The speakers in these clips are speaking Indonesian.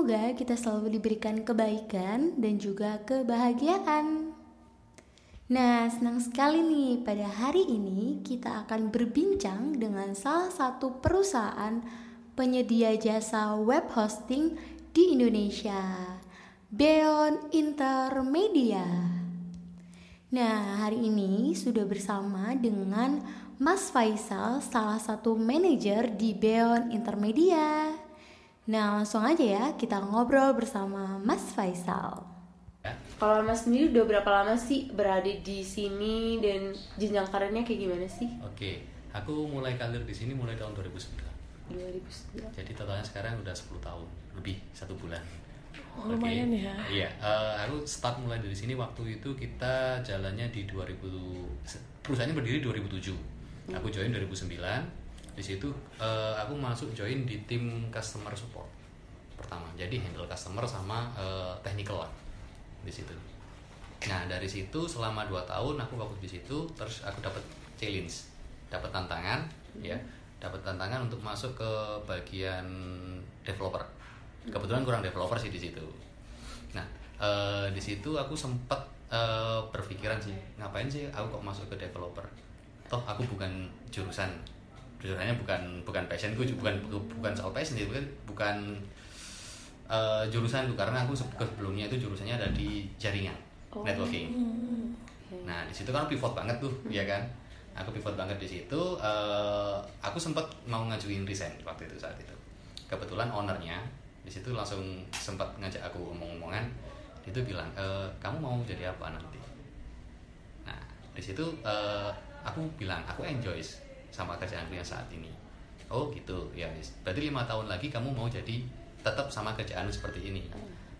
Semoga kita selalu diberikan kebaikan dan juga kebahagiaan. Nah, senang sekali nih pada hari ini kita akan berbincang dengan salah satu perusahaan penyedia jasa web hosting di Indonesia, Beon Intermedia. Nah, hari ini sudah bersama dengan Mas Faisal, salah satu manajer di Beon Intermedia. Nah, langsung aja ya kita ngobrol bersama Mas Faisal. Kalau Mas sendiri udah berapa lama sih berada di sini dan jenjang karirnya kayak gimana sih? Oke, aku mulai karir di sini mulai tahun 2009. 2009. Jadi totalnya sekarang udah 10 tahun lebih satu bulan. Oh, lumayan ya. Iya, eh, aku start mulai dari sini waktu itu kita jalannya di 2000 perusahaannya berdiri 2007. Aku join 2009 di situ uh, aku masuk join di tim customer support pertama. Jadi handle customer sama uh, technical lah di situ. Nah dari situ selama dua tahun aku fokus di situ terus aku dapat challenge dapat tantangan ya. Dapat tantangan untuk masuk ke bagian developer. Kebetulan kurang developer sih di situ. Nah uh, di situ aku sempat uh, berpikiran sih ngapain sih aku kok masuk ke developer? Toh aku bukan jurusan sebenarnya bukan bukan passionku bukan bukan soal passion bukan bukan uh, jurusanku karena aku sebelumnya itu jurusannya ada di jaringan oh. networking. Nah di situ kan pivot banget tuh ya kan? Aku pivot banget di situ uh, aku sempat mau ngajuin resign waktu itu saat itu. Kebetulan ownernya di situ langsung sempat ngajak aku omong-omongan. Itu bilang e, kamu mau jadi apa nanti? Nah di situ uh, aku bilang aku enjoy sama kerjaanku yang saat ini. Oh gitu. Ya berarti lima tahun lagi kamu mau jadi tetap sama kerjaan seperti ini.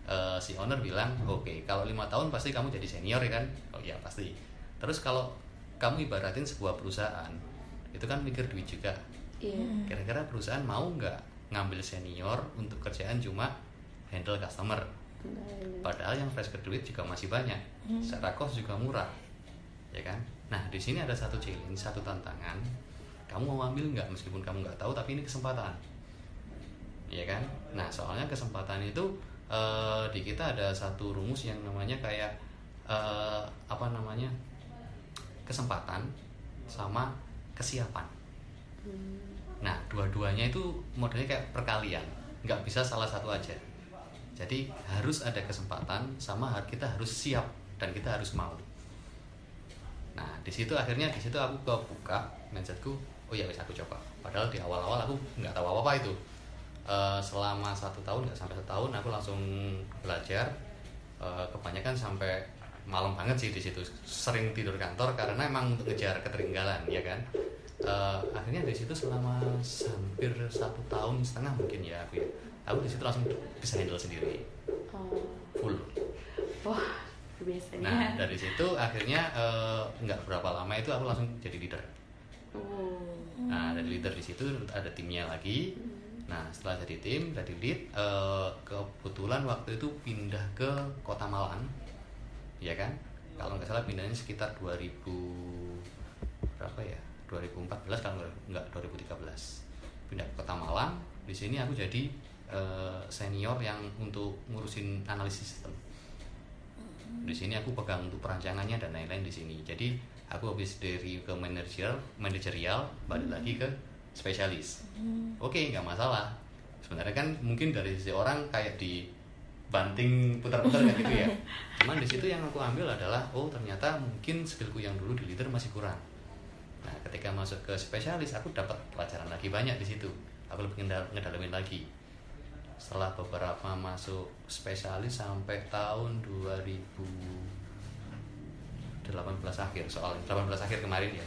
Uh, si owner bilang oke okay, kalau lima tahun pasti kamu jadi senior ya kan? Oh iya pasti. Terus kalau kamu ibaratin sebuah perusahaan itu kan mikir duit juga. Yeah. kira-kira perusahaan mau nggak ngambil senior untuk kerjaan cuma handle customer? Padahal yang fresh graduate juga masih banyak. Hmm. secara cost juga murah. Ya kan? Nah di sini ada satu challenge satu tantangan kamu mau ambil nggak? Meskipun kamu nggak tahu tapi ini kesempatan. Ya kan? Nah soalnya kesempatan itu uh, di kita ada satu rumus yang namanya kayak uh, apa namanya? Kesempatan sama kesiapan. Hmm. nah dua-duanya itu modelnya kayak perkalian. Nggak bisa salah satu aja. Jadi harus ada kesempatan sama kita harus siap dan kita harus mau. Nah di situ akhirnya di situ aku kebuka mindsetku oh ya bisa aku coba. Padahal di awal-awal aku nggak tahu apa-apa itu. Uh, selama satu tahun nggak sampai setahun aku langsung belajar. Uh, kebanyakan sampai malam banget sih di situ. Sering tidur kantor karena emang untuk ngejar ketertinggalan ya kan? Uh, akhirnya di situ selama hampir satu tahun setengah mungkin ya aku ya aku di situ langsung bisa handle sendiri. Oh. full. Wah biasanya nah dari situ akhirnya nggak uh, berapa lama itu aku langsung jadi leader. Nah dari leader di situ ada timnya lagi. Nah setelah jadi tim jadi lead uh, kebetulan waktu itu pindah ke kota Malang ya kan? Kalau nggak salah pindahnya sekitar 2000 berapa ya? 2014 kalau nggak 2013 pindah ke kota Malang di sini aku jadi uh, senior yang untuk ngurusin analisis sistem. Di sini aku pegang untuk perancangannya dan lain-lain di sini. Jadi aku habis dari ke manajerial manajerial balik hmm. lagi ke spesialis. Hmm. oke okay, nggak masalah. Sebenarnya kan mungkin dari sisi orang kayak di banting putar-putar kayak gitu ya. Cuman di situ yang aku ambil adalah oh ternyata mungkin skillku yang dulu di leader masih kurang. Nah ketika masuk ke spesialis aku dapat pelajaran lagi banyak di situ. Aku lebih ngedalamin lagi. Setelah beberapa masuk spesialis sampai tahun 2000 18 akhir soal 18 akhir kemarin ya.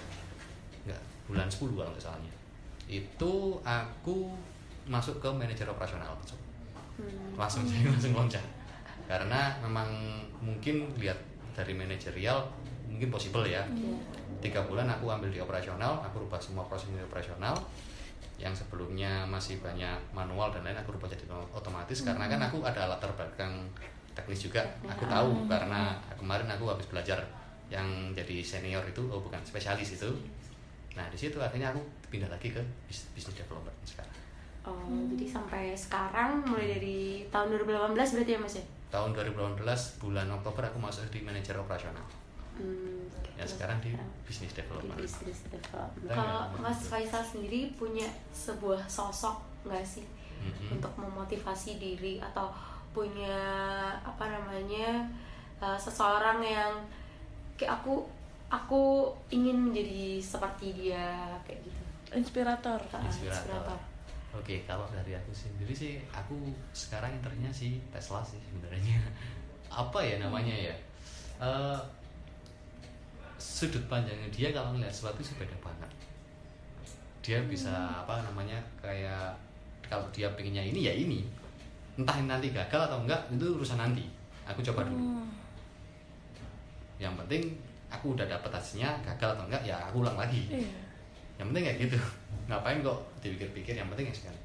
Enggak bulan 10 kalau nggak salahnya itu aku masuk ke manajer operasional hmm. langsung saya langsung loncat. Karena memang mungkin lihat dari manajerial mungkin possible ya. Iya. tiga bulan aku ambil di operasional aku rubah semua proses operasional. Yang sebelumnya masih banyak manual dan lain aku rubah jadi otomatis. Hmm. karena kan aku ada latar belakang teknis juga. Aku tahu hmm. karena kemarin aku habis belajar yang jadi senior itu oh bukan spesialis itu nah di situ akhirnya aku pindah lagi ke bisnis development sekarang Oh, jadi sampai sekarang mulai dari tahun 2018 berarti ya Mas ya? tahun 2018 bulan Oktober aku masuk di manajer operasional Hmm, ya sekarang di bisnis di development business development. Kalau Mas. Faisal sendiri punya sebuah sosok nggak sih Mhm. untuk memotivasi diri atau punya apa namanya uh, seseorang yang kayak aku aku ingin menjadi seperti dia kayak gitu. inspirator Uh, Inspirator. Oke, kalau dari aku sendiri sih, aku sekarang internya sih Tesla sih sebenarnya. Apa ya namanya ya? Eh, sudut pandangnya dia kalau ngeliat sesuatu sih beda banget. Dia bisa apa namanya kayak kalau dia pengennya ini ya ini. Entah nanti gagal atau enggak itu urusan nanti. Aku coba dulu. Hmm. Yang penting aku udah dapet hasilnya gagal atau enggak ya aku ulang lagi. Iya. Yang penting kayak gitu. Ngapain kok dipikir-pikir yang penting ya sekali.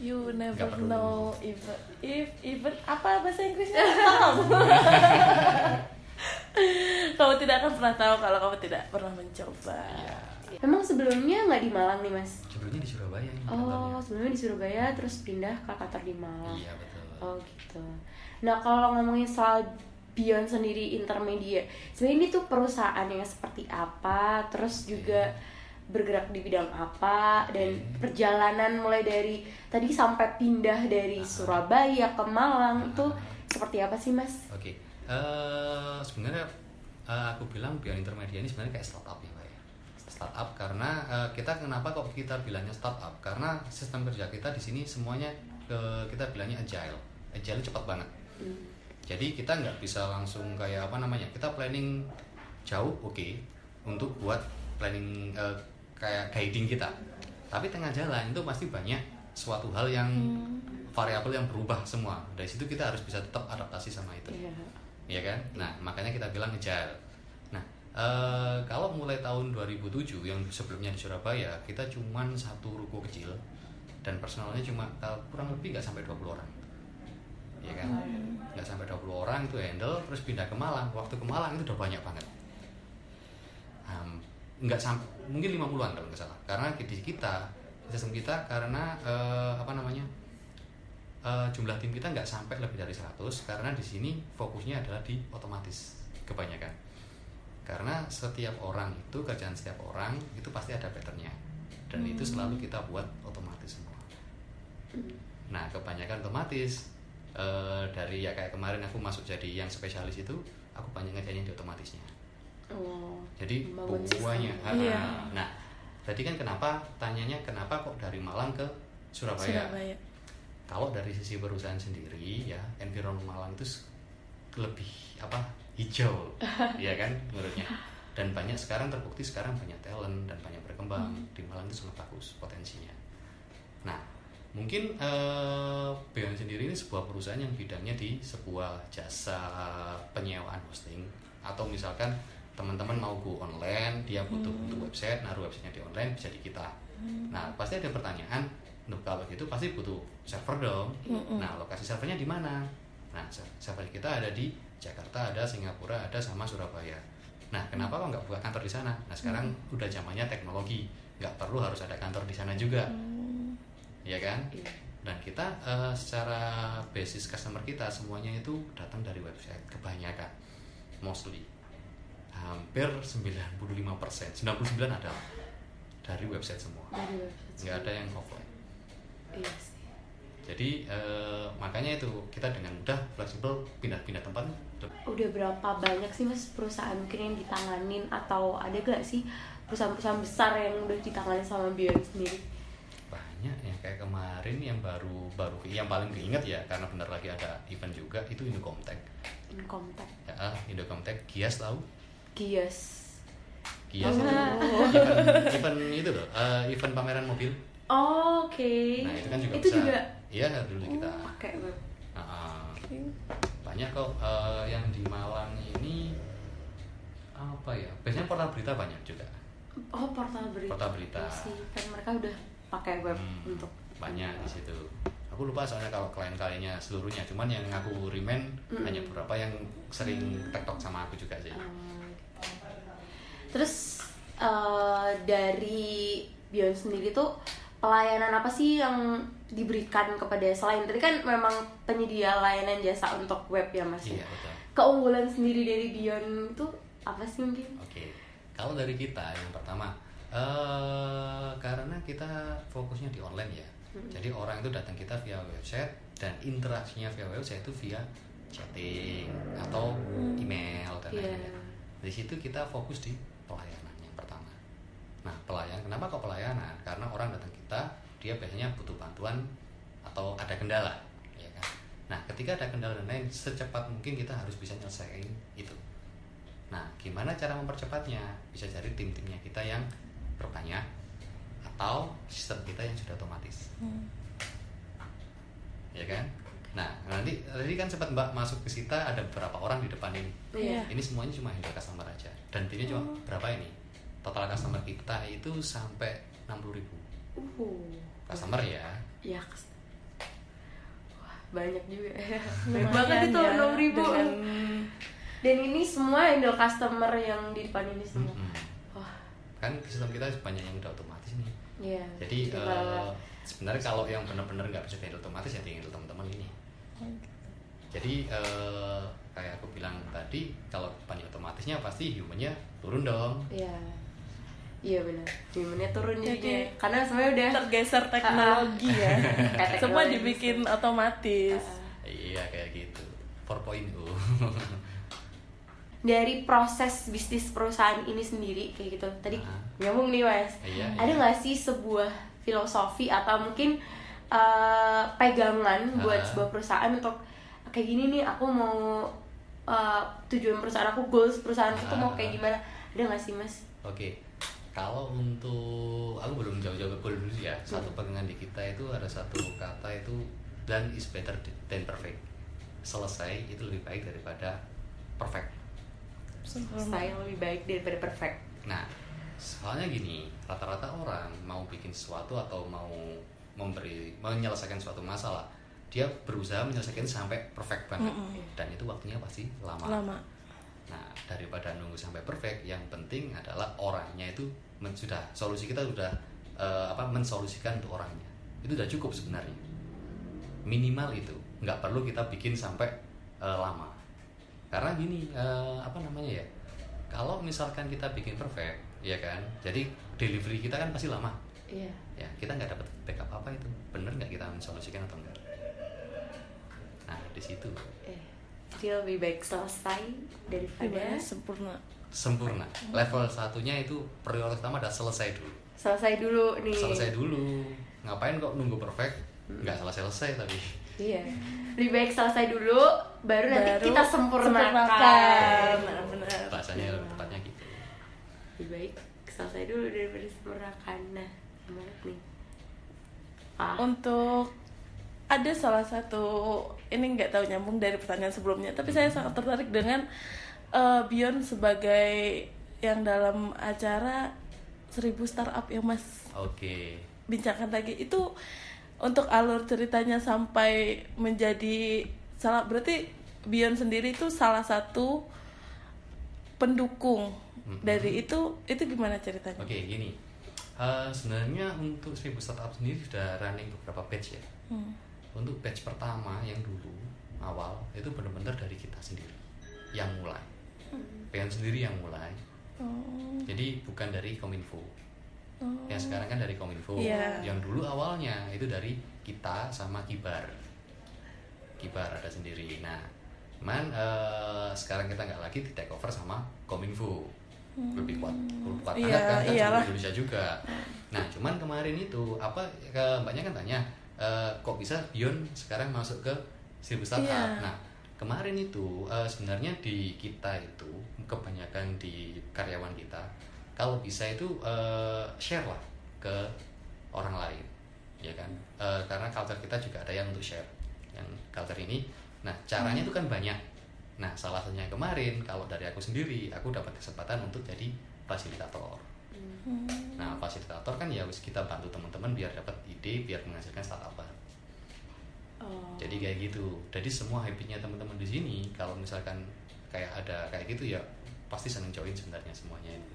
You never know even if even apa bahasa Inggrisnya kamu. kamu tidak akan pernah tahu kalau kamu tidak pernah mencoba. Iya. Memang sebelumnya nggak di Malang nih Mas? Sebelumnya di Surabaya ini Oh, sebelumnya di Surabaya terus pindah ke kantor di Malang. Iya betul. Oh gitu. Nah kalau ngomongin soal Beyond sendiri intermedia, sebenarnya ini tuh perusahaan yang seperti apa, terus juga bergerak di bidang apa, dan Oke. perjalanan mulai dari tadi sampai pindah dari. Surabaya ke Malang itu seperti apa sih mas? Oke. Eh, sebenarnya eh, aku bilang Beyond Intermedia ini sebenarnya kayak startup ya Pak ya. Startup karena eh, kita kenapa kok kita bilangnya startup? Karena sistem kerja kita di sini semuanya eh, kita bilangnya agile. Agile cepat banget. Hmm. Jadi kita nggak bisa langsung kayak apa namanya? Kita planning jauh, oke, untuk buat planning eh, kayak guiding kita. Tapi tengah jalan itu pasti banyak suatu hal yang variabel yang berubah semua. Dari situ kita harus bisa tetap adaptasi sama itu, Iya. ya kan? Nah makanya kita bilang agile. Nah eh, kalau mulai tahun 2007 yang sebelumnya di Surabaya kita cuman satu ruko kecil dan personalnya cuma eh, kurang lebih nggak sampai 20 orang ya kan? Nggak sampai 20 orang itu handle terus pindah ke Malang. Waktu ke Malang itu udah banyak banget. Ham- nggak sampai mungkin 50-an kalau nggak salah. Karena di kita sistem kita karena eh, apa namanya eh, jumlah tim kita nggak sampai lebih dari 100 karena di sini fokusnya adalah di otomatis kebanyakan. Karena setiap orang itu kerjaan setiap orang itu pasti ada patternnya. Dan itu selalu kita buat otomatis semua. Nah kebanyakan otomatis eh, dari ya kayak kemarin aku masuk jadi yang spesialis itu aku banyak ngerjain di otomatisnya Oh. jadi buahnya sistem. Iya. nah tadi kan kenapa tanyanya kenapa kok dari Malang ke Surabaya, Surabaya. kalau dari sisi perusahaan sendiri ya environment Malang itu lebih apa hijau ya kan menurutnya dan banyak sekarang terbukti sekarang banyak talent dan banyak berkembang di Malang itu sangat bagus potensinya nah mungkin eh, Beon sendiri ini sebuah perusahaan yang bidangnya di sebuah jasa penyewaan hosting. Atau misalkan teman-teman mau go online dia butuh untuk website naruh websitenya di online bisa di kita nah pasti ada pertanyaan Nuh, kalau gitu pasti butuh server dong. Nah lokasi servernya di mana? Nah ser- server kita ada di Jakarta ada Singapura ada sama Surabaya. Nah kenapa kok nggak buka kantor di sana? Nah sekarang udah zamannya teknologi nggak perlu harus ada kantor di sana juga ya kan Iya. dan kita eh, secara basis customer kita semuanya itu datang dari website kebanyakan mostly hampir 95% 99 adalah dari website semua Dari website. nggak ada yang offline Iya sih. jadi eh, makanya itu kita dengan mudah fleksibel pindah-pindah tempat Udah berapa banyak sih mas perusahaan mungkin yang ditanganin atau ada gak sih perusahaan-perusahaan besar yang udah ditangani sama Beyond sendiri? Banyak ya kayak kemarin yang baru baru yang paling keinget ya karena bentar lagi ada event juga itu Indocomtech Incomtech, ya ah, Indocomtech Gias tahu Gias. Gias itu Oh. event, event itu loh eh, event pameran mobil Oh, Oke. Nah itu kan juga Itu bisa. juga Iya dulu kita. Oh, pakai web. Nah, banyak kok eh, yang di Malang ini apa ya? Biasanya portal berita banyak juga. Oh portal berita. Portal berita. Iya sih, kan mereka udah pakai web Hmm, untuk banyak di situ. Aku lupa soalnya kalau klien-kliennya seluruhnya, cuman yang aku remind Mm-mm. hanya beberapa yang sering tektok sama aku juga sih. Oh, Terus eh, dari Beyond sendiri tuh pelayanan apa sih yang diberikan kepada selain? Tadi kan memang penyedia layanan jasa untuk web ya mas iya betul. Keunggulan sendiri dari Beyond itu apa sih mungkin? Oke, kalau dari kita yang pertama, eh karena kita fokusnya di online ya, jadi orang itu datang kita via website dan interaksinya via website itu via chatting atau email dan Iya. lain-lain. Di situ kita fokus di pelayanan yang pertama. Nah, pelayanan kenapa kok pelayanan? Karena orang datang kita, dia biasanya butuh bantuan atau ada kendala, ya kan? Nah, ketika ada kendala dan lain, secepat mungkin kita harus bisa nyelesain itu. Nah, gimana cara mempercepatnya? Bisa cari tim-timnya kita yang berbanyak atau sistem kita yang sudah otomatis, Hmm. ya kan? Nah, nanti tadi kan sempat Mbak masuk ke kita ada beberapa orang di depan ini. Iya. Ini semuanya cuma handle customer aja. Dan timnya cuma berapa ini? Total customer kita itu sampai 60.000 ribu uh customer ya. ya wah banyak juga ya banyak banget itu ya, enam ribu dengan- dan ini semua handle customer yang di depan ini semua Mm-mm. wah Kan sistem kita banyak yang udah otomatis nih. iya Jadi kalau- eh, sebenarnya kalau yang benar-benar nggak bisa handle otomatis ya tinggal teman-teman ini. Jadi eh, kayak aku bilang tadi, kalau banyak otomatisnya pasti humannya turun dong. iya iya benar humannya turun Jadi- jadinya karena semuanya udah tergeser teknologi ya Kayak semua teknologi. dibikin otomatis Iya kayak gitu. 4.0. dari proses bisnis perusahaan ini sendiri kayak gitu tadi Ah. nyambung nih mas Iya, ada iya. nggak sih sebuah filosofi atau mungkin eh, pegangan buat Ah. sebuah perusahaan untuk kayak gini nih aku mau eh, tujuan perusahaan aku goals perusahaan itu mau Ah. kayak gimana ada nggak sih mas Oke, kalau untuk aku belum jauh-jauh ke goal dulu ya. Satu pegangan di kita itu ada satu kata itu done is better than perfect. Selesai itu lebih baik daripada perfect. Saya lebih baik daripada perfect Nah, soalnya gini, rata-rata orang mau bikin sesuatu atau mau memberi menyelesaikan suatu masalah, dia berusaha menyelesaikan sampai perfect banget. Mm-mm. Dan itu waktunya pasti lama. lama Nah, daripada nunggu sampai perfect, yang penting adalah orangnya itu men- sudah solusi kita sudah eh, apa mensolusikan untuk orangnya. Itu udah cukup sebenarnya. Minimal itu, nggak perlu kita bikin sampai eh, lama. Karena gini, eh, apa namanya ya? Kalau misalkan kita bikin perfect, ya kan? Jadi delivery kita kan pasti lama. iya Ya, kita nggak dapat backup apa itu. Bener nggak kita mensolusikan atau enggak? Nah, di situ eh. jadi lebih baik selesai daripada sempurna sempurna. Level satunya itu prioritas pertama adalah selesai dulu. selesai dulu nih Selesai dulu. Ngapain kok nunggu perfect? Nggak selesai-selesai tapi. iya lebih baik selesai dulu baru, nanti Baru kita sempurnakan, sempurnakan. Benar Bahasanya lebih tepatnya gitu. lebih baik selesai dulu daripada sempurnakan. Nah gimana nih. Ah. Untuk ada salah satu ini nggak tahu nyambung dari pertanyaan sebelumnya tapi saya sangat tertarik dengan eh, Beyond sebagai yang dalam acara seribu startup ya mas. Oke. bincangkan lagi. Itu untuk alur ceritanya sampai menjadi salah berarti Beyond sendiri itu salah satu pendukung Mhm. dari itu itu gimana ceritanya? Oke, gini. Eh, sebenarnya untuk seribu startup sendiri sudah running beberapa batch ya. Hmm. Untuk batch pertama yang dulu awal itu benar-benar dari kita sendiri yang mulai. Pengen sendiri yang mulai. Oh, Jadi bukan dari Kominfo. oh. Yang sekarang kan dari Kominfo. Iya. Yang dulu awalnya itu dari kita sama Kibar. Kibar ada sendiri. Nah, cuman eh, sekarang kita nggak lagi di take over sama Kominfo. Lebih kuat, lebih kuat banget kan, kan Indonesia juga. Nah, cuman kemarin itu apa ke mbaknya kan tanya eh, kok bisa Bion sekarang masuk ke seribu startup. Iya. Nah, kemarin itu eh, sebenarnya di kita itu kebanyakan di karyawan kita kalau bisa itu eh, share lah ke orang lain ya kan Eh, karena culture kita juga ada yang untuk share yang culture ini. Nah caranya itu kan banyak. Nah salah satunya kemarin kalau dari aku sendiri aku dapat kesempatan untuk jadi fasilitator. Nah fasilitator kan ya wis kita bantu teman-teman biar dapat ide biar menghasilkan startup baru. Oh. jadi kayak gitu. Jadi semua habitnya teman-teman di sini kalau misalkan kayak ada kayak gitu ya pasti seneng join sebenarnya semuanya. Ini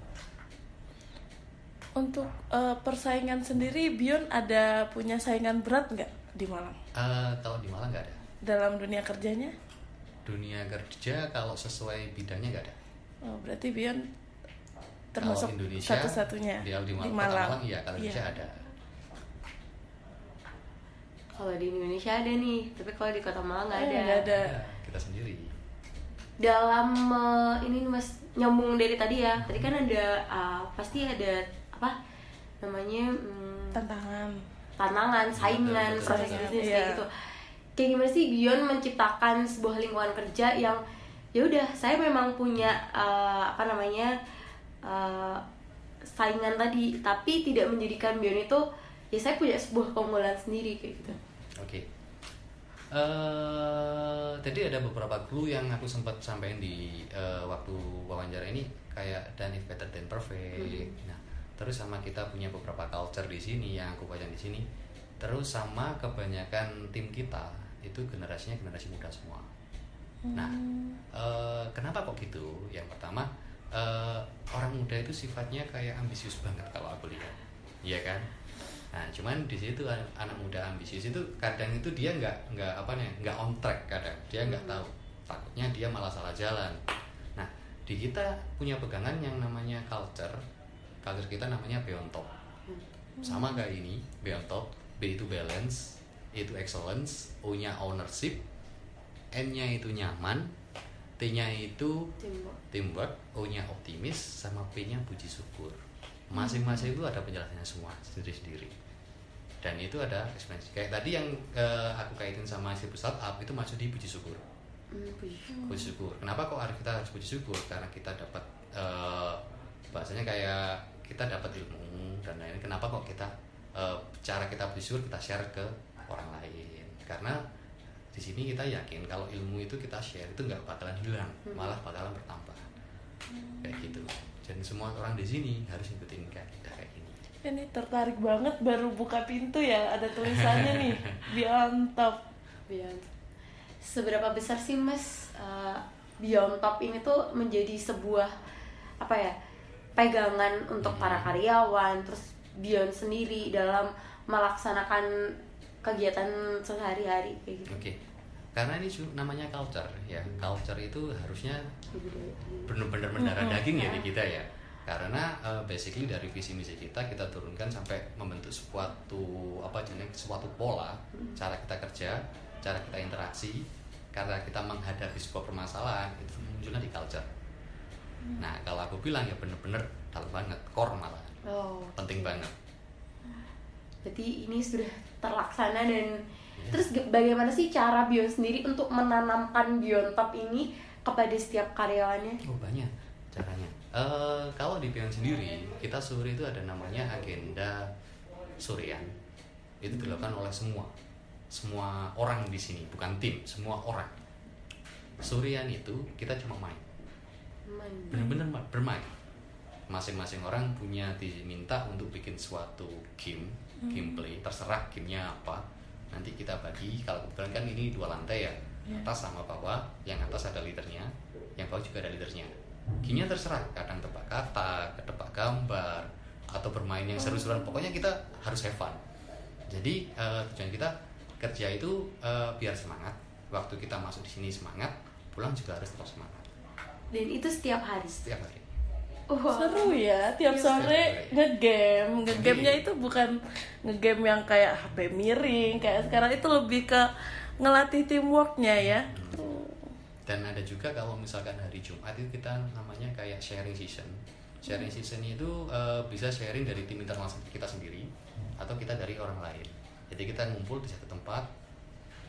Untuk eh, persaingan sendiri, Bion ada punya saingan berat nggak di Malang Eh, kalau di Malang nggak ada dalam dunia kerjanya? dunia kerja kalau sesuai bidangnya nggak ada Oh, berarti Bion kalau termasuk Indonesia satu-satunya di, di, Mal- di Malang. Malang iya kalau Indonesia Iya. ada Kalau di Indonesia ada nih, tapi kalau di Kota Malang nggak Eh, ada. nggak ada. Ada, kita sendiri Dalam eh, ini nih, Mas nyambung dari tadi ya. Tadi kan ada ah, pasti ada apa namanya hmm, Tantangan. Tantangan, saingan, proses bisnis iya. kayak gitu. Kayak gimana sih Bion menciptakan sebuah lingkungan kerja yang ya udah saya memang punya eh, apa namanya eh, saingan tadi, tapi tidak menjadikan Bion itu ya saya punya sebuah keunggulan sendiri kayak gitu. Oke. Eh, tadi ada beberapa clue yang aku sempat sampaikan di eh, waktu wawancara ini kayak done if better than perfect. Nah, terus sama kita punya beberapa culture di sini yang aku baca di sini. Terus sama kebanyakan tim kita itu generasinya generasi muda semua. Nah, eh, kenapa kok gitu? Yang pertama, eh, orang muda itu sifatnya kayak ambisius banget kalau aku lihat, iya kan? Nah, cuman di situ an- anak muda ambisius itu kadang itu dia nggak nggak apa nih nggak on track kadang dia nggak tahu takutnya dia malah salah jalan. Nah, di kita punya pegangan yang namanya culture, culture kita namanya beyond top. Sama kayak ini beyond top, B itu balance, E itu excellence, O-nya ownership, N-nya itu nyaman, T-nya itu Teamwork. teamwork, O-nya optimis, sama P-nya puji syukur. Masing-masing itu ada penjelasannya semua sendiri-sendiri. Dan itu ada ekspresi. Kayak tadi yang eh, aku kaitin sama si startup itu masuk di puji syukur. Hmm, puji syukur. Puji syukur. Kenapa kok harus kita harus puji syukur? Karena kita dapat eh, bahasanya kayak kita dapat ilmu dan lain. Kenapa kok kita eh, cara kita puji syukur kita share ke orang lain? Karena di sini kita yakin kalau ilmu itu kita share itu nggak bakalan hilang, malah bakalan bertambah. Kayak gitu. Dan semua orang di sini harus ngikutin kayak kita kayak gini. Ini tertarik banget baru buka pintu ya ada tulisannya nih Beyond Top. Beyond. Seberapa besar sih Mas uh, Beyond Top ini tuh menjadi sebuah apa ya pegangan untuk para karyawan, terus Beyond sendiri dalam melaksanakan kegiatan sehari-hari kayak gitu. Oke. Karena ini namanya culture ya. Culture itu harusnya benar-benar mendarah daging ya di kita ya karena eh, basically dari visi misi kita kita turunkan sampai membentuk suatu apa jenis suatu pola cara kita kerja cara kita interaksi karena kita menghadapi sebuah permasalahan itu munculnya di culture nah kalau aku bilang ya bener-bener dalam banget core malah Oh, penting banget berarti ini sudah terlaksana dan terus ge- bagaimana sih cara Beyond sendiri untuk menanamkan Beyond Top ini kepada setiap karyawannya? Oh banyak caranya. Eh kalau di Beyond sendiri kita sore itu ada namanya agenda surian. Itu dilakukan oleh semua, semua orang di sini, bukan tim, semua orang. Surian itu kita cuma main, Men- benar-benar ma- bermain. Masing-masing orang punya diminta untuk bikin suatu game, gameplay, terserah gamenya apa. Nanti kita bagi. Kalau kebetulan kan ini dua lantai ya, atas sama bawah. Yang atas ada leadernya, yang bawah juga ada leadernya. Gamenya terserah, kadang tebak kata, tebak gambar, atau bermain yang seru-seruan. Pokoknya kita harus have fun. Jadi eh, tujuan kita kerja itu eh, biar semangat. Waktu kita masuk di sini semangat, pulang juga harus tetap semangat Dan itu setiap hari. setiap hari. Wah. Seru ya, tiap Iya, sore seru. ngegame. Ngegamenya Iya. itu bukan ngegame yang kayak HP miring kayak sekarang itu lebih ke ngelatih teamworknya ya. Dan ada juga kalau misalkan hari Jumat itu kita namanya kayak sharing season. Sharing season itu eh, bisa sharing dari tim internal kita sendiri atau kita dari orang lain. Jadi kita ngumpul di satu tempat,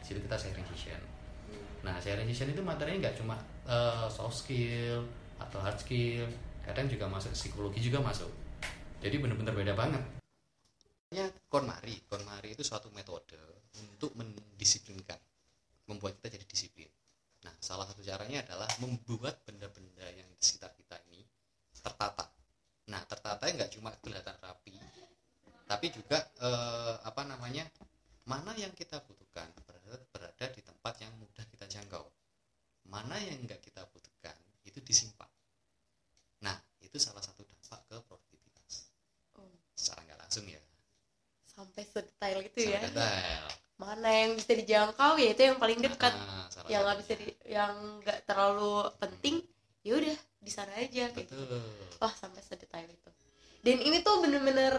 situ kita sharing session. Nah sharing session itu materinya nggak cuma eh, soft skill atau hard skill, kadang juga masuk psikologi juga masuk. Jadi benar-benar beda banget. Ya, KonMari, KonMari itu suatu metode untuk mendisiplinkan, membuat kita jadi disiplin. Nah, salah satu caranya adalah membuat benda-benda yang di sekitar kita ini tertata. Nah, tertata nggak cuma kelihatan rapi, tapi juga eh, apa namanya mana yang kita butuhkan berada, berada di tempat yang mudah kita jangkau. Mana yang nggak kita butuhkan itu disimpan. Nah, itu salah satu dampak ke produktivitas. Detail itu ya. sangat detail. Mana yang bisa dijangkau ya itu yang paling dekat. Ah, salah yang nggak bisa di, yang nggak terlalu penting ya udah di sana aja kayak gitu. betul. Wah sampai sedetail itu. Dan ini tuh bener-bener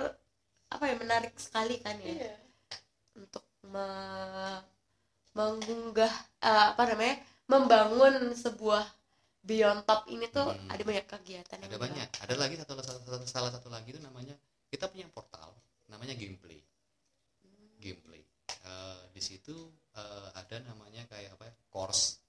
apa ya menarik sekali kan ya. Iya. untuk me- mengunggah eh, apa namanya membangun sebuah beyond top ini tuh Hmm. ada banyak kegiatan yang ada banyak. Ada lagi satu, satu salah satu lagi itu namanya kita punya portal namanya gameplay gameplay Situ eh, ada namanya kayak apa ya, course.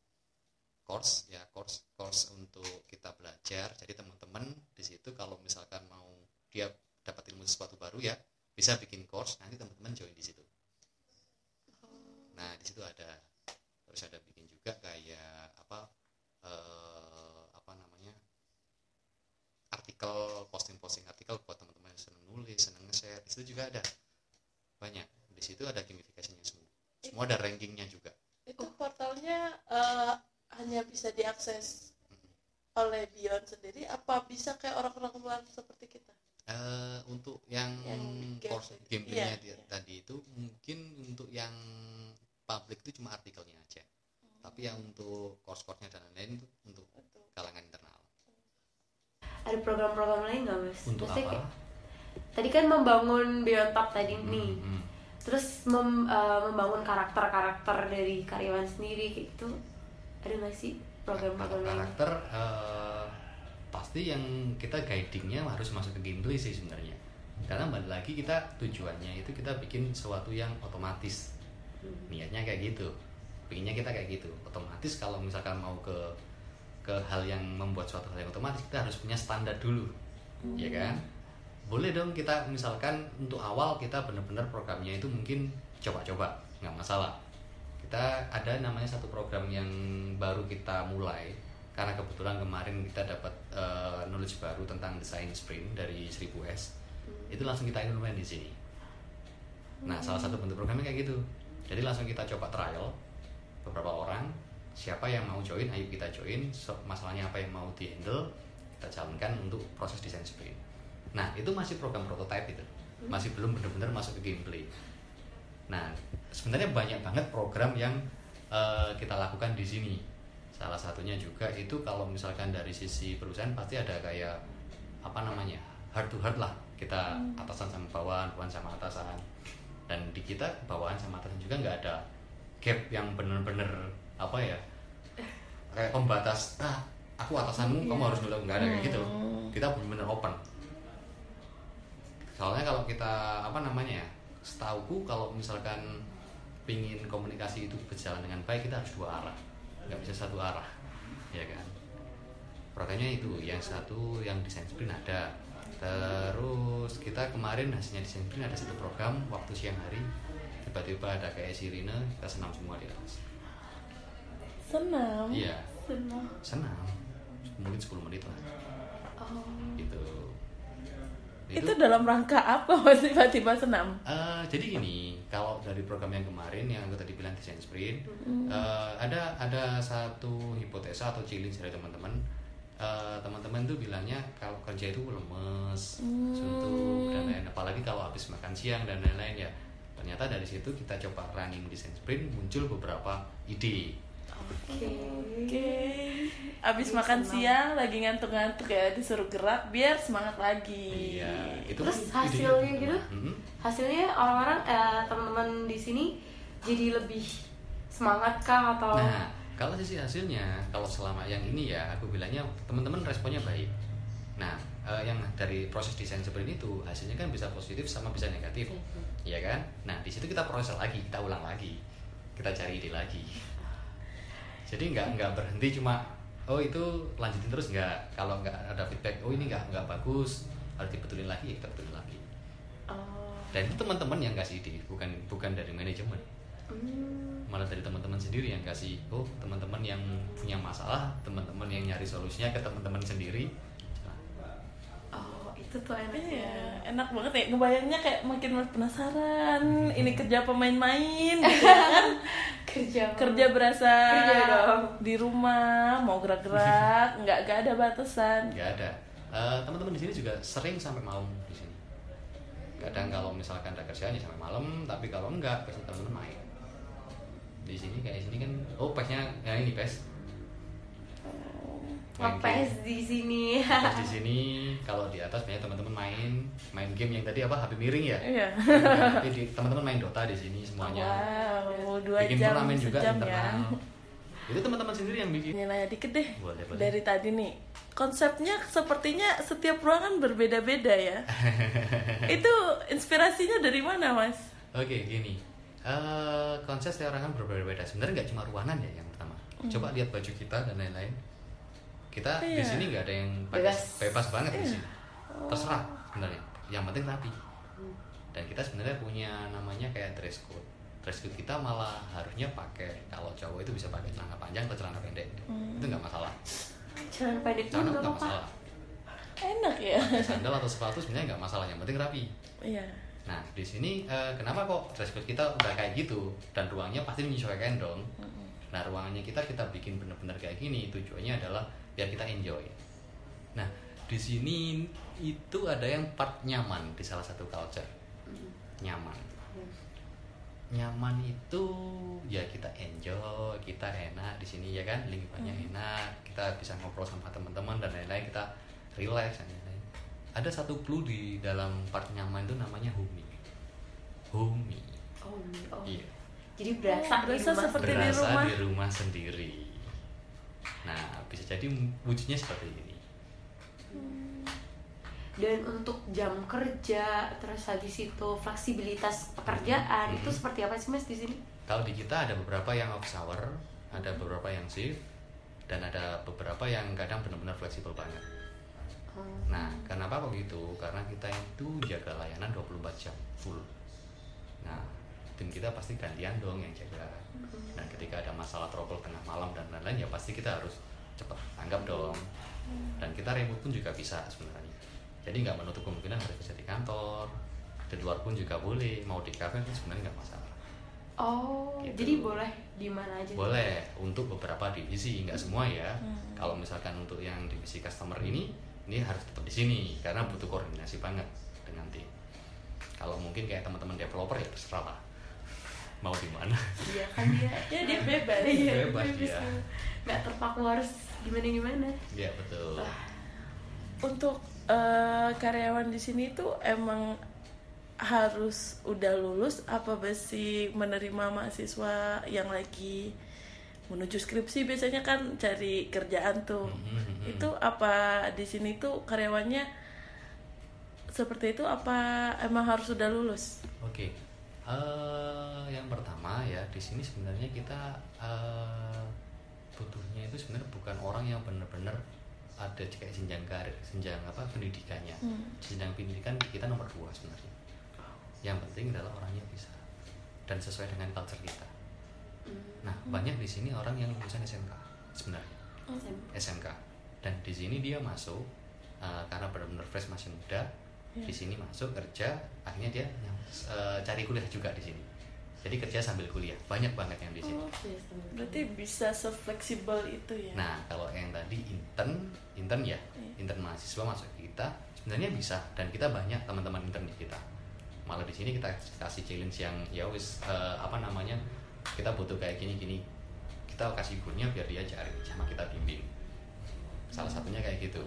Course ya course course untuk kita belajar. Jadi teman-teman di situ kalau misalkan mau dia dapat ilmu sesuatu baru ya bisa bikin course nanti teman-teman join di situ. Nah di situ ada terus ada bikin juga kayak apa eh, apa namanya? Artikel posting-posting artikel buat teman-teman yang seneng nulis seneng nge-share. Di situ juga ada. Banyak. Di situ ada gamification-nya semua ada rankingnya juga. Itu portalnya eh, hanya bisa diakses oleh Beyond sendiri. Apa bisa kayak orang-orang luar seperti kita? Eh, untuk yang, Yang game- course gameplaynya iya, iya. tadi itu mungkin untuk yang public itu cuma artikelnya aja. Tapi yang untuk course-course-nya dan lain-lain itu untuk Untuk- kalangan internal. Ada program-program lain nggak mas? Untuk Maksudnya apa? kayak- tadi kan membangun beyond top tadi Hmm, nih hmm. Terus mem- eh, membangun karakter-karakter dari karyawan sendiri kayak gitu. Ada nggak sih program-program karakter eh, pasti yang kita guidingnya harus masuk ke gameplay sih sebenarnya. Karena balik lagi kita tujuannya itu kita bikin sesuatu yang otomatis. Niatnya kayak gitu. Pinginnya kita kayak gitu. Otomatis kalau misalkan mau ke ke hal yang membuat suatu hal yang otomatis kita harus punya standar dulu. Ya kan boleh dong kita misalkan untuk awal kita benar-benar programnya itu mungkin coba-coba nggak masalah. Kita ada namanya satu program yang baru kita mulai karena kebetulan kemarin kita dapat eh, knowledge baru tentang desain sprint dari 1000S itu langsung kita implement di sini. Nah salah satu bentuk programnya kayak gitu. Jadi langsung kita coba trial beberapa orang. Siapa yang mau join ayo kita join. So, masalahnya apa yang mau di handle kita jalankan untuk proses desain sprint nah itu masih program prototype itu. Masih belum benar-benar masuk ke gameplay. Nah sebenarnya banyak banget program yang eh, kita lakukan di sini. Salah satunya juga itu kalau misalkan dari sisi perusahaan pasti ada kayak apa namanya hard to hard lah. Kita atasan sama bawahan bawahan sama atasan. Dan di kita bawahan sama atasan juga nggak ada gap yang bener-bener apa ya kayak pembatas ah aku atasanmu kamu harus nurut nggak ada kayak gitu. Kita bener-bener open soalnya kalau kita apa namanya ya setauku kalau misalkan pingin komunikasi itu berjalan dengan baik kita harus dua arah. Nggak bisa satu arah ya kan? Programnya itu yang satu yang desain sprint ada. Terus kita kemarin hasilnya desain sprint ada satu program waktu siang hari tiba-tiba ada kayak sirine kita senam semua di atas. Senam? Iya. Senang. senam. Mungkin 10 menit lah. Oh. Gitu itu dalam rangka apa mas tiba-tiba senam Eh, jadi gini, kalau dari program yang kemarin yang aku tadi bilang desain sprint, eh, ada ada satu hipotesa atau challenge dari teman-teman. Eh, teman-teman tuh bilangnya kalau kerja itu lemes, suntuk dan lain. Apalagi kalau habis makan siang dan lain-lain ya. Ternyata dari situ kita coba running desain sprint muncul beberapa ide. Oke oke abis makan siang lagi ngantuk-ngantuk ya disuruh gerak biar semangat lagi Iya, itu Terus kan hasilnya gitu? Mhm. hasilnya orang-orang eh, teman-teman di sini jadi lebih semangat kah atau Nah, kalau sisi hasilnya, kalau selama yang ini ya, aku bilangnya teman-teman responnya baik. Nah, eh, yang dari proses desain seperti itu hasilnya kan bisa positif sama bisa negatif, ya kan? Nah, di situ kita proses lagi, kita ulang lagi, kita cari ide lagi. Jadi nggak nggak berhenti cuma oh itu lanjutin terus nggak. Kalau nggak ada feedback, oh ini nggak nggak bagus, harus dibetulin lagi, ya kita betulin lagi. Oh, Dan itu teman-teman yang kasih ide, bukan bukan dari manajemen hmm, malah dari teman-teman sendiri yang kasih oh teman-teman yang punya masalah teman-teman yang nyari solusinya ke teman-teman sendiri oh itu tuh enaknya Iya, enak banget ya. Ngebayangnya kayak makin penasaran. Ini kerja pemain-main, gitu kan? kerja Kerja berasa Kerja dong. di rumah, mau gerak-gerak, nggak nggak ada batasan. nggak ada Eh, teman-teman di sini juga sering sampai malam di sini kadang kalau misalkan ada kerjaan ya sampai malam tapi kalau enggak biasa teman-teman main di sini kayak sini kan oh pesnya ya ini pes. Ngepes di sini di sini kalau di atas banyak teman-teman main main game yang tadi apa HP miring ya Iya. tapi di- teman-teman main Dota di sini semuanya Wow, dua bikin jam turnamen juga sejam ya. internal itu teman-teman sendiri yang bikin nanya dikit deh. Boleh, boleh. Dari tadi nih, konsepnya sepertinya setiap ruangan berbeda-beda ya. Itu inspirasinya dari mana, Mas? Oke, gini. Eh konsep setiap orang kan berbeda-beda. Sebenarnya nggak cuma ruangan ya yang pertama. Coba lihat baju kita dan lain-lain. Kita di Iya. sini nggak ada yang Bebas. bebas banget di sini. Terserah sebenarnya. Yang penting rapi. Dan kita sebenarnya punya namanya kayak dress code. Dress code kita malah harusnya pakai kalau cowok itu bisa pakai celana panjang atau celana pendek. Itu nggak masalah. celana pendek pun Celana nggak nggak apa-apa masalah. Enak ya. Pakai Sandal atau sepatu sebenarnya nggak masalah. Yang penting rapi. Iya. Nah, di sini eh, kenapa kok dress code kita udah kayak gitu dan ruangnya pasti menyesuaikan dong. Nah, ruangannya kita kita bikin bener-bener kayak gini tujuannya adalah biar kita enjoy. Nah, di sini itu ada yang part nyaman di salah satu culture. Nyaman. Nyaman itu ya kita enjoy, kita enak di sini ya kan, lingkungannya enak, kita bisa ngobrol sama teman-teman dan lain-lain, kita relax dan lain-lain. Ada satu clue di dalam part nyaman itu namanya humi. Humi. oh, oh. Iya. jadi berasa, Oh, berasa di rumah seperti di Berasa rumah. di rumah sendiri. Nah, bisa jadi wujudnya seperti ini. dan untuk jam kerja terus habis itu fleksibilitas pekerjaan Hmm. itu seperti apa sih mas di sini Kalau di kita ada beberapa yang office hour, ada beberapa yang shift, dan ada beberapa yang kadang benar-benar fleksibel banget. Oh. Nah, kenapa kok gitu? Karena kita itu jaga layanan 24 jam full. Nah, tim kita pasti gantian dong yang jaga. Dan ketika ada masalah trouble tengah malam dan lain-lain ya pasti kita harus cepat tanggap dong. Dan kita remote pun juga bisa sebenarnya. Jadi nggak menutup kemungkinan harus kerja di kantor, di luar pun juga boleh. Mau di cafe pun sebenarnya nggak masalah. oh Gitu. jadi boleh di mana aja Boleh untuk beberapa divisi, nggak semua ya. Kalau misalkan untuk yang divisi customer ini, ini harus tetap di sini karena butuh koordinasi banget dengan tim. Kalau mungkin kayak teman-teman developer ya terserah lah. Mau di mana? iya kan dia Ya dia bebas. Iya, Bebas bebas dia. nggak terpaku harus gimana gimana ya betul. Untuk eh, karyawan di sini tuh emang harus udah lulus apa masih menerima mahasiswa yang lagi menuju skripsi biasanya kan cari kerjaan tuh. Mhm, mhm. Itu apa di sini tuh karyawannya seperti itu apa emang harus sudah lulus? Oke, Eh, yang pertama ya di sini sebenarnya kita eh, butuhnya itu sebenarnya bukan orang yang benar-benar ada kayak jenjang karir, jenjang apa pendidikannya. Hmm. Jenjang pendidikan kita nomor dua sebenarnya. Yang penting adalah orangnya bisa dan sesuai dengan culture kita. Nah banyak di sini orang yang lulusan SMK sebenarnya. SMK dan di sini dia masuk uh, karena benar-benar fresh masih muda di sini masuk kerja akhirnya dia yang, uh, cari kuliah juga di sini. Jadi kerja sambil kuliah banyak banget yang di sini. Oh, berarti bisa sefleksibel itu ya? nah kalau yang tadi intern intern ya Iya. intern mahasiswa masuk ke kita sebenarnya bisa dan kita banyak teman-teman intern di kita. Malah di sini kita kasih challenge yang ya wis uh, apa namanya kita butuh kayak gini-gini. Kita kasih goalnya biar dia cari sama kita bimbing. Salah satunya kayak gitu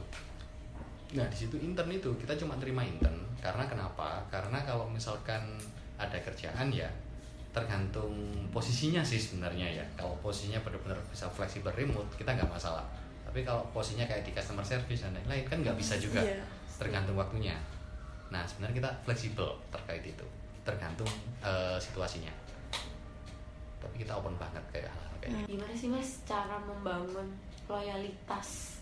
nah di situ intern itu kita cuma terima intern. Karena kenapa? Karena kalau misalkan ada kerjaan ya tergantung posisinya sih sebenarnya ya. Kalau posisinya benar-benar bisa fleksibel remote kita nggak masalah. Tapi kalau posisinya kayak di customer service dan lain-lain kan nggak bisa juga. Iya. tergantung waktunya. Nah sebenarnya kita fleksibel terkait itu. Tergantung eh, situasinya. Tapi kita open banget kayak hal-hal kayak gitu. gimana sih mas cara membangun loyalitas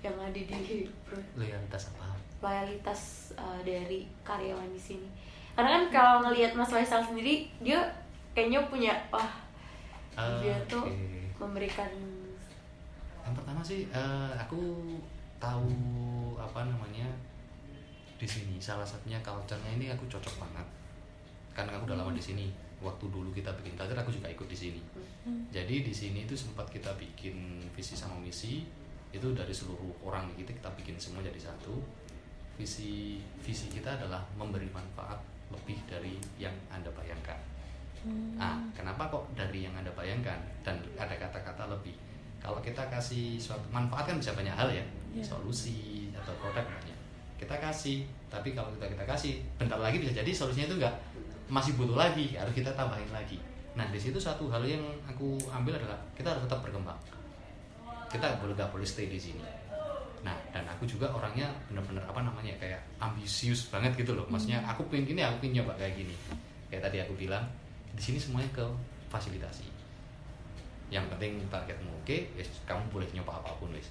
yang ada di Bro? loyalitas apa? Loyalitas uh, dari karyawan di sini. Karena kan kalau ngelihat Mas Faisal sendiri dia kayaknya punya wah dia tuh Oke. memberikan yang pertama sih eh, aku tahu apa namanya di sini. Salah satunya culture-nya ini aku cocok banget. Karena aku udah lama di sini. Waktu dulu kita bikin culture aku juga ikut di sini. Jadi di sini itu sempat kita bikin visi sama misi itu dari seluruh orang kita kita bikin semua jadi satu. Visi visi kita adalah memberi manfaat lebih dari yang anda bayangkan. Nah kenapa kok dari yang anda bayangkan? Dan ada kata-kata lebih. Kalau kita kasih suatu manfaat kan bisa banyak hal ya. Iya. solusi atau produk banyak. Kita kasih tapi kalau kita kita kasih bentar lagi bisa jadi solusinya itu enggak masih butuh lagi harus kita tambahin lagi. Nah di situ satu hal yang aku ambil adalah kita harus tetap berkembang kita boleh nggak boleh stay di sini. Nah dan aku juga orangnya bener-bener apa namanya kayak ambisius banget gitu loh. Maksudnya aku pengen ini aku pengen nyoba kayak gini. Kayak tadi aku bilang di sini semuanya ke fasilitasi. Yang penting targetmu oke wes kamu boleh nyoba apa pun wes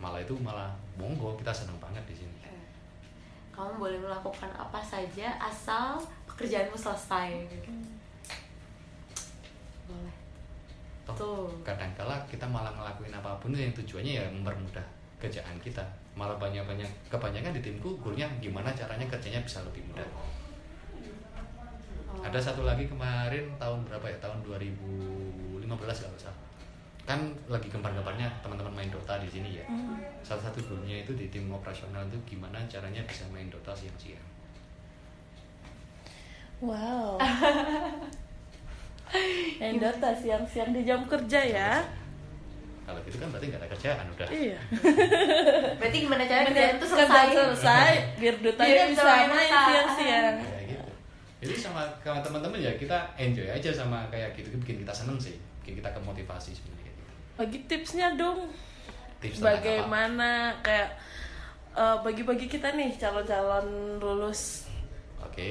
malah itu malah monggo kita seneng banget di sini. Eh, kamu boleh melakukan apa saja asal pekerjaanmu selesai boleh Toh, Tuh. kadangkala kita malah ngelakuin apa pun yang tujuannya ya mempermudah kerjaan kita. Malah banyak banyak kebanyakan di timku goalnya gimana caranya kerjanya bisa lebih mudah. Oh. ada satu lagi kemarin tahun berapa ya? Tahun 2015 kalau salah. Kan lagi gembar-gembarnya teman-teman main Dota di sini ya. Salah satu goalnya itu di tim operasional itu gimana caranya bisa main Dota siang-siang. Wow. Main Dota siang-siang di jam kerja ya. kalau gitu kan berarti nggak ada kerjaan udah Iya. berarti gimana caranya kerjaan itu Kerjaan selesai selesai, biar Dotanya Biar bisa bisa main siang-siang. kayak gitu jadi sama sama teman-teman ya kita enjoy aja sama kayak gitu bikin kita seneng sih bikin kita kemotivasi sebenarnya gitu Bagi tipsnya dong. tips tentang apa? Bagaimana kayak eh, bagi-bagi kita nih calon-calon lulus. oke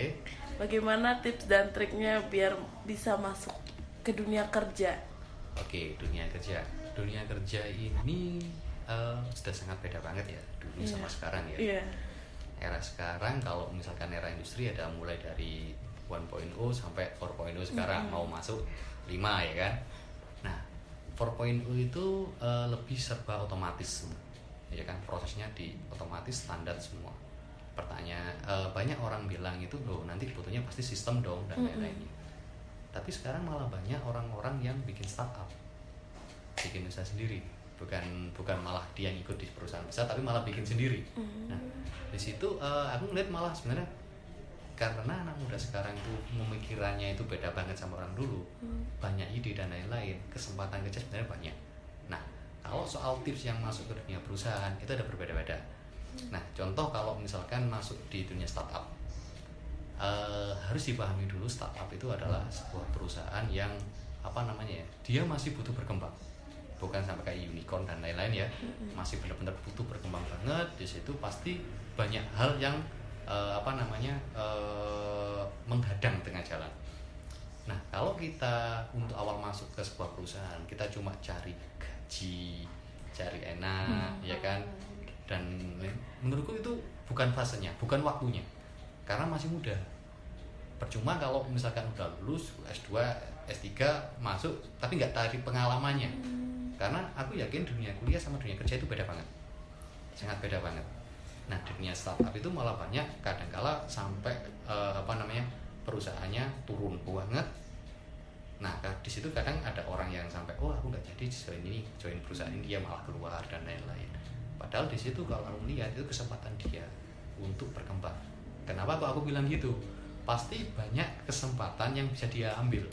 Bagaimana tips dan triknya biar bisa masuk ke dunia kerja? oke dunia kerja. Dunia kerja ini eh, sudah sangat beda banget ya dulu Iya. sama sekarang ya. Iya. era sekarang kalau misalkan era industri ada mulai dari 1.0 sampai 4.0 sekarang. Mau masuk 5 ya kan? Nah 4.0 itu eh, lebih serba otomatis ya kan? Prosesnya di otomatis standar semua pertanyaan eh, banyak orang bilang itu loh nanti butuhnya pasti sistem dong dan lain-lainnya. Tapi sekarang malah banyak orang-orang yang bikin startup. Bikin usaha sendiri. Bukan bukan malah dia ngikut di perusahaan besar tapi malah bikin sendiri. Nah di situ eh, aku ngeliat malah sebenarnya karena anak muda sekarang itu pemikirannya itu beda banget sama orang dulu banyak ide dan lain-lain kesempatan kerja sebenarnya banyak. Nah kalau soal tips yang masuk ke dunia perusahaan itu ada berbeda-beda nah contoh kalau misalkan masuk di dunia startup eh, harus dipahami dulu startup itu adalah sebuah perusahaan yang apa namanya ya dia masih butuh berkembang. Bukan sampai kayak unicorn dan lain-lain ya. Masih benar-benar butuh berkembang banget di situ pasti banyak hal yang eh, apa namanya eh, menghadang tengah jalan. Nah kalau kita untuk awal masuk ke sebuah perusahaan kita cuma cari gaji cari enak ya kan dan menurutku itu bukan fasenya bukan waktunya. Karena masih muda. Percuma kalau misalkan udah lulus S2 S3 masuk tapi nggak tarik pengalamannya. Karena aku yakin dunia kuliah sama dunia kerja itu beda banget. Sangat beda banget. Nah dunia startup itu malah banyak kadangkala sampai eh, apa namanya perusahaannya turun banget. Nah di situ kadang ada orang yang sampai oh aku nggak jadi join ini join perusahaan ini dia malah keluar dan lain-lain padahal di situ kalau aku lihat itu kesempatan dia untuk berkembang. Kenapa kok aku bilang gitu? Pasti banyak kesempatan yang bisa dia ambil.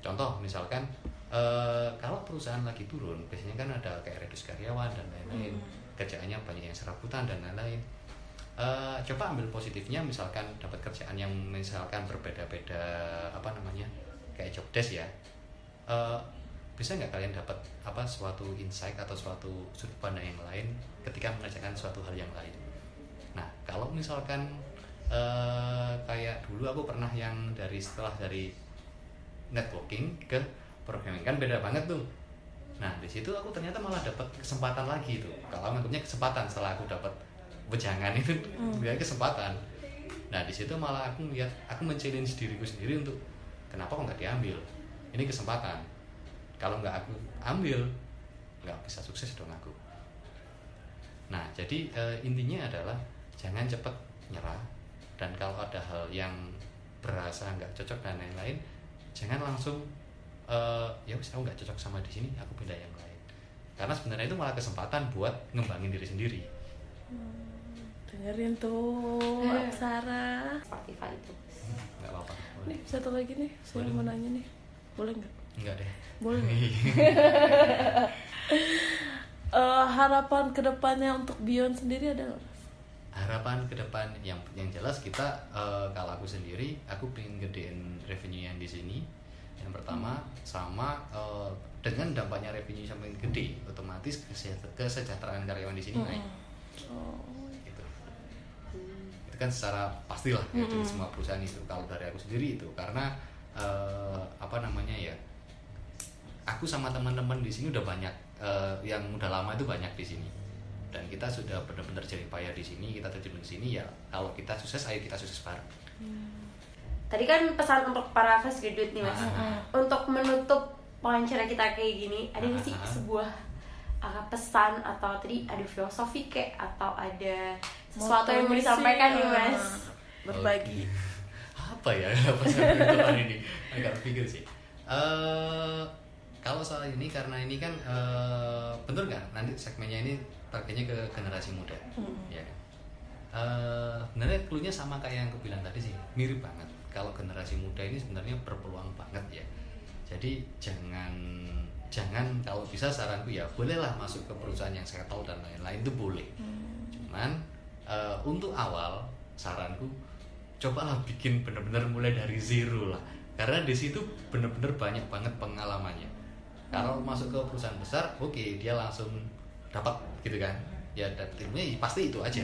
Contoh misalkan eh, kalau perusahaan lagi turun biasanya kan ada kayak redus karyawan dan lain-lain. Kerjaannya banyak yang serabutan dan lain-lain. Eh, coba ambil positifnya misalkan dapat kerjaan yang misalkan berbeda-beda apa namanya kayak job desk ya. Eh, bisa nggak kalian dapat apa suatu insight atau suatu sudut pandang yang lain ketika mengerjakan suatu hal yang lain? Nah kalau misalkan eh, kayak dulu aku pernah yang dari setelah dari networking ke programming kan beda banget tuh. Nah di situ aku ternyata malah dapat kesempatan lagi tuh. Kalau anggapnya kesempatan setelah aku dapat wejangan itu dia kesempatan. Nah di situ malah aku lihat aku men-challenge diriku sendiri untuk kenapa kok nggak diambil? Ini kesempatan kalau nggak aku ambil nggak bisa sukses dong aku. Nah jadi eh, intinya adalah jangan cepat nyerah dan kalau ada hal yang berasa nggak cocok dan lain-lain jangan langsung eh, ya wis aku nggak cocok sama di sini aku pindah yang lain. Karena sebenarnya itu malah kesempatan buat ngembangin diri sendiri. Dengerin tuh Eh. Aksara Spotify itu. Nggak apa-apa. Boleh nih satu lagi nih saya Boleh. mau nanya nih. Boleh nggak nggak deh. Boleh? Eh, harapan ke depannya untuk Bion sendiri ada nggak Mas? harapan ke depan yang yang jelas kita eh, kalau aku sendiri aku pengen gedein revenue yang di sini. Yang pertama sama eh, dengan dampaknya revenue semakin gede otomatis kese- kesejahteraan karyawan di sini naik. Oh, gitu. Itu kan secara pastilah ya, dari semua perusahaan itu. Kalau dari aku sendiri itu karena eh, apa namanya ya aku sama teman-teman di sini udah banyak eh, yang udah lama itu banyak di sini. Dan kita sudah benar-benar jadi payah di sini kita terjun di sini ya kalau kita sukses ayo kita sukses bareng. Tadi kan pesan untuk para fresh graduate nih mas. Ah. Untuk menutup wawancara kita kayak gini Ada nggak sih Ah. sebuah uh, pesan atau tadi ada filosofi kayak Atau ada sesuatu yang mau disampaikan nih mas? berbagi. Oke. apa ya pesan untuk hari ini? Agak pikir sih. Eh kalau soal ini karena ini kan eh betul nggak? Nanti segmennya ini targetnya ke generasi muda. Ya kan? Eh, sebenarnya clue-nya sama kayak yang aku bilang tadi sih mirip banget. Kalau generasi muda ini sebenarnya berpeluang banget ya. Jadi jangan jangan kalau bisa saranku ya bolehlah masuk ke perusahaan yang settle dan lain-lain itu boleh. Cuman eh, untuk awal saranku cobalah bikin bener-bener mulai dari zero lah. Karena di situ bener-bener banyak banget pengalamannya kalau masuk ke perusahaan besar oke dia langsung dapat gitu kan? Ya dan ilmunya pasti itu aja.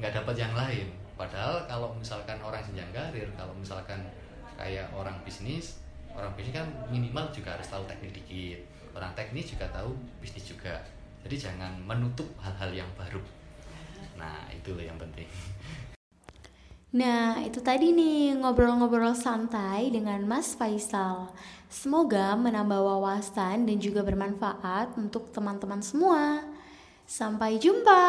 Nggak dapat yang lain. Padahal kalau misalkan orang jenjang karir kalau misalkan kayak orang bisnis orang bisnis kan minimal juga harus tahu teknik dikit. Orang teknis juga tahu bisnis juga. Jadi jangan menutup hal-hal yang baru. Nah itu yang penting Nah, itu tadi nih ngobrol-ngobrol santai dengan Mas Faisal. Semoga menambah wawasan dan juga bermanfaat untuk teman-teman semua. Sampai jumpa.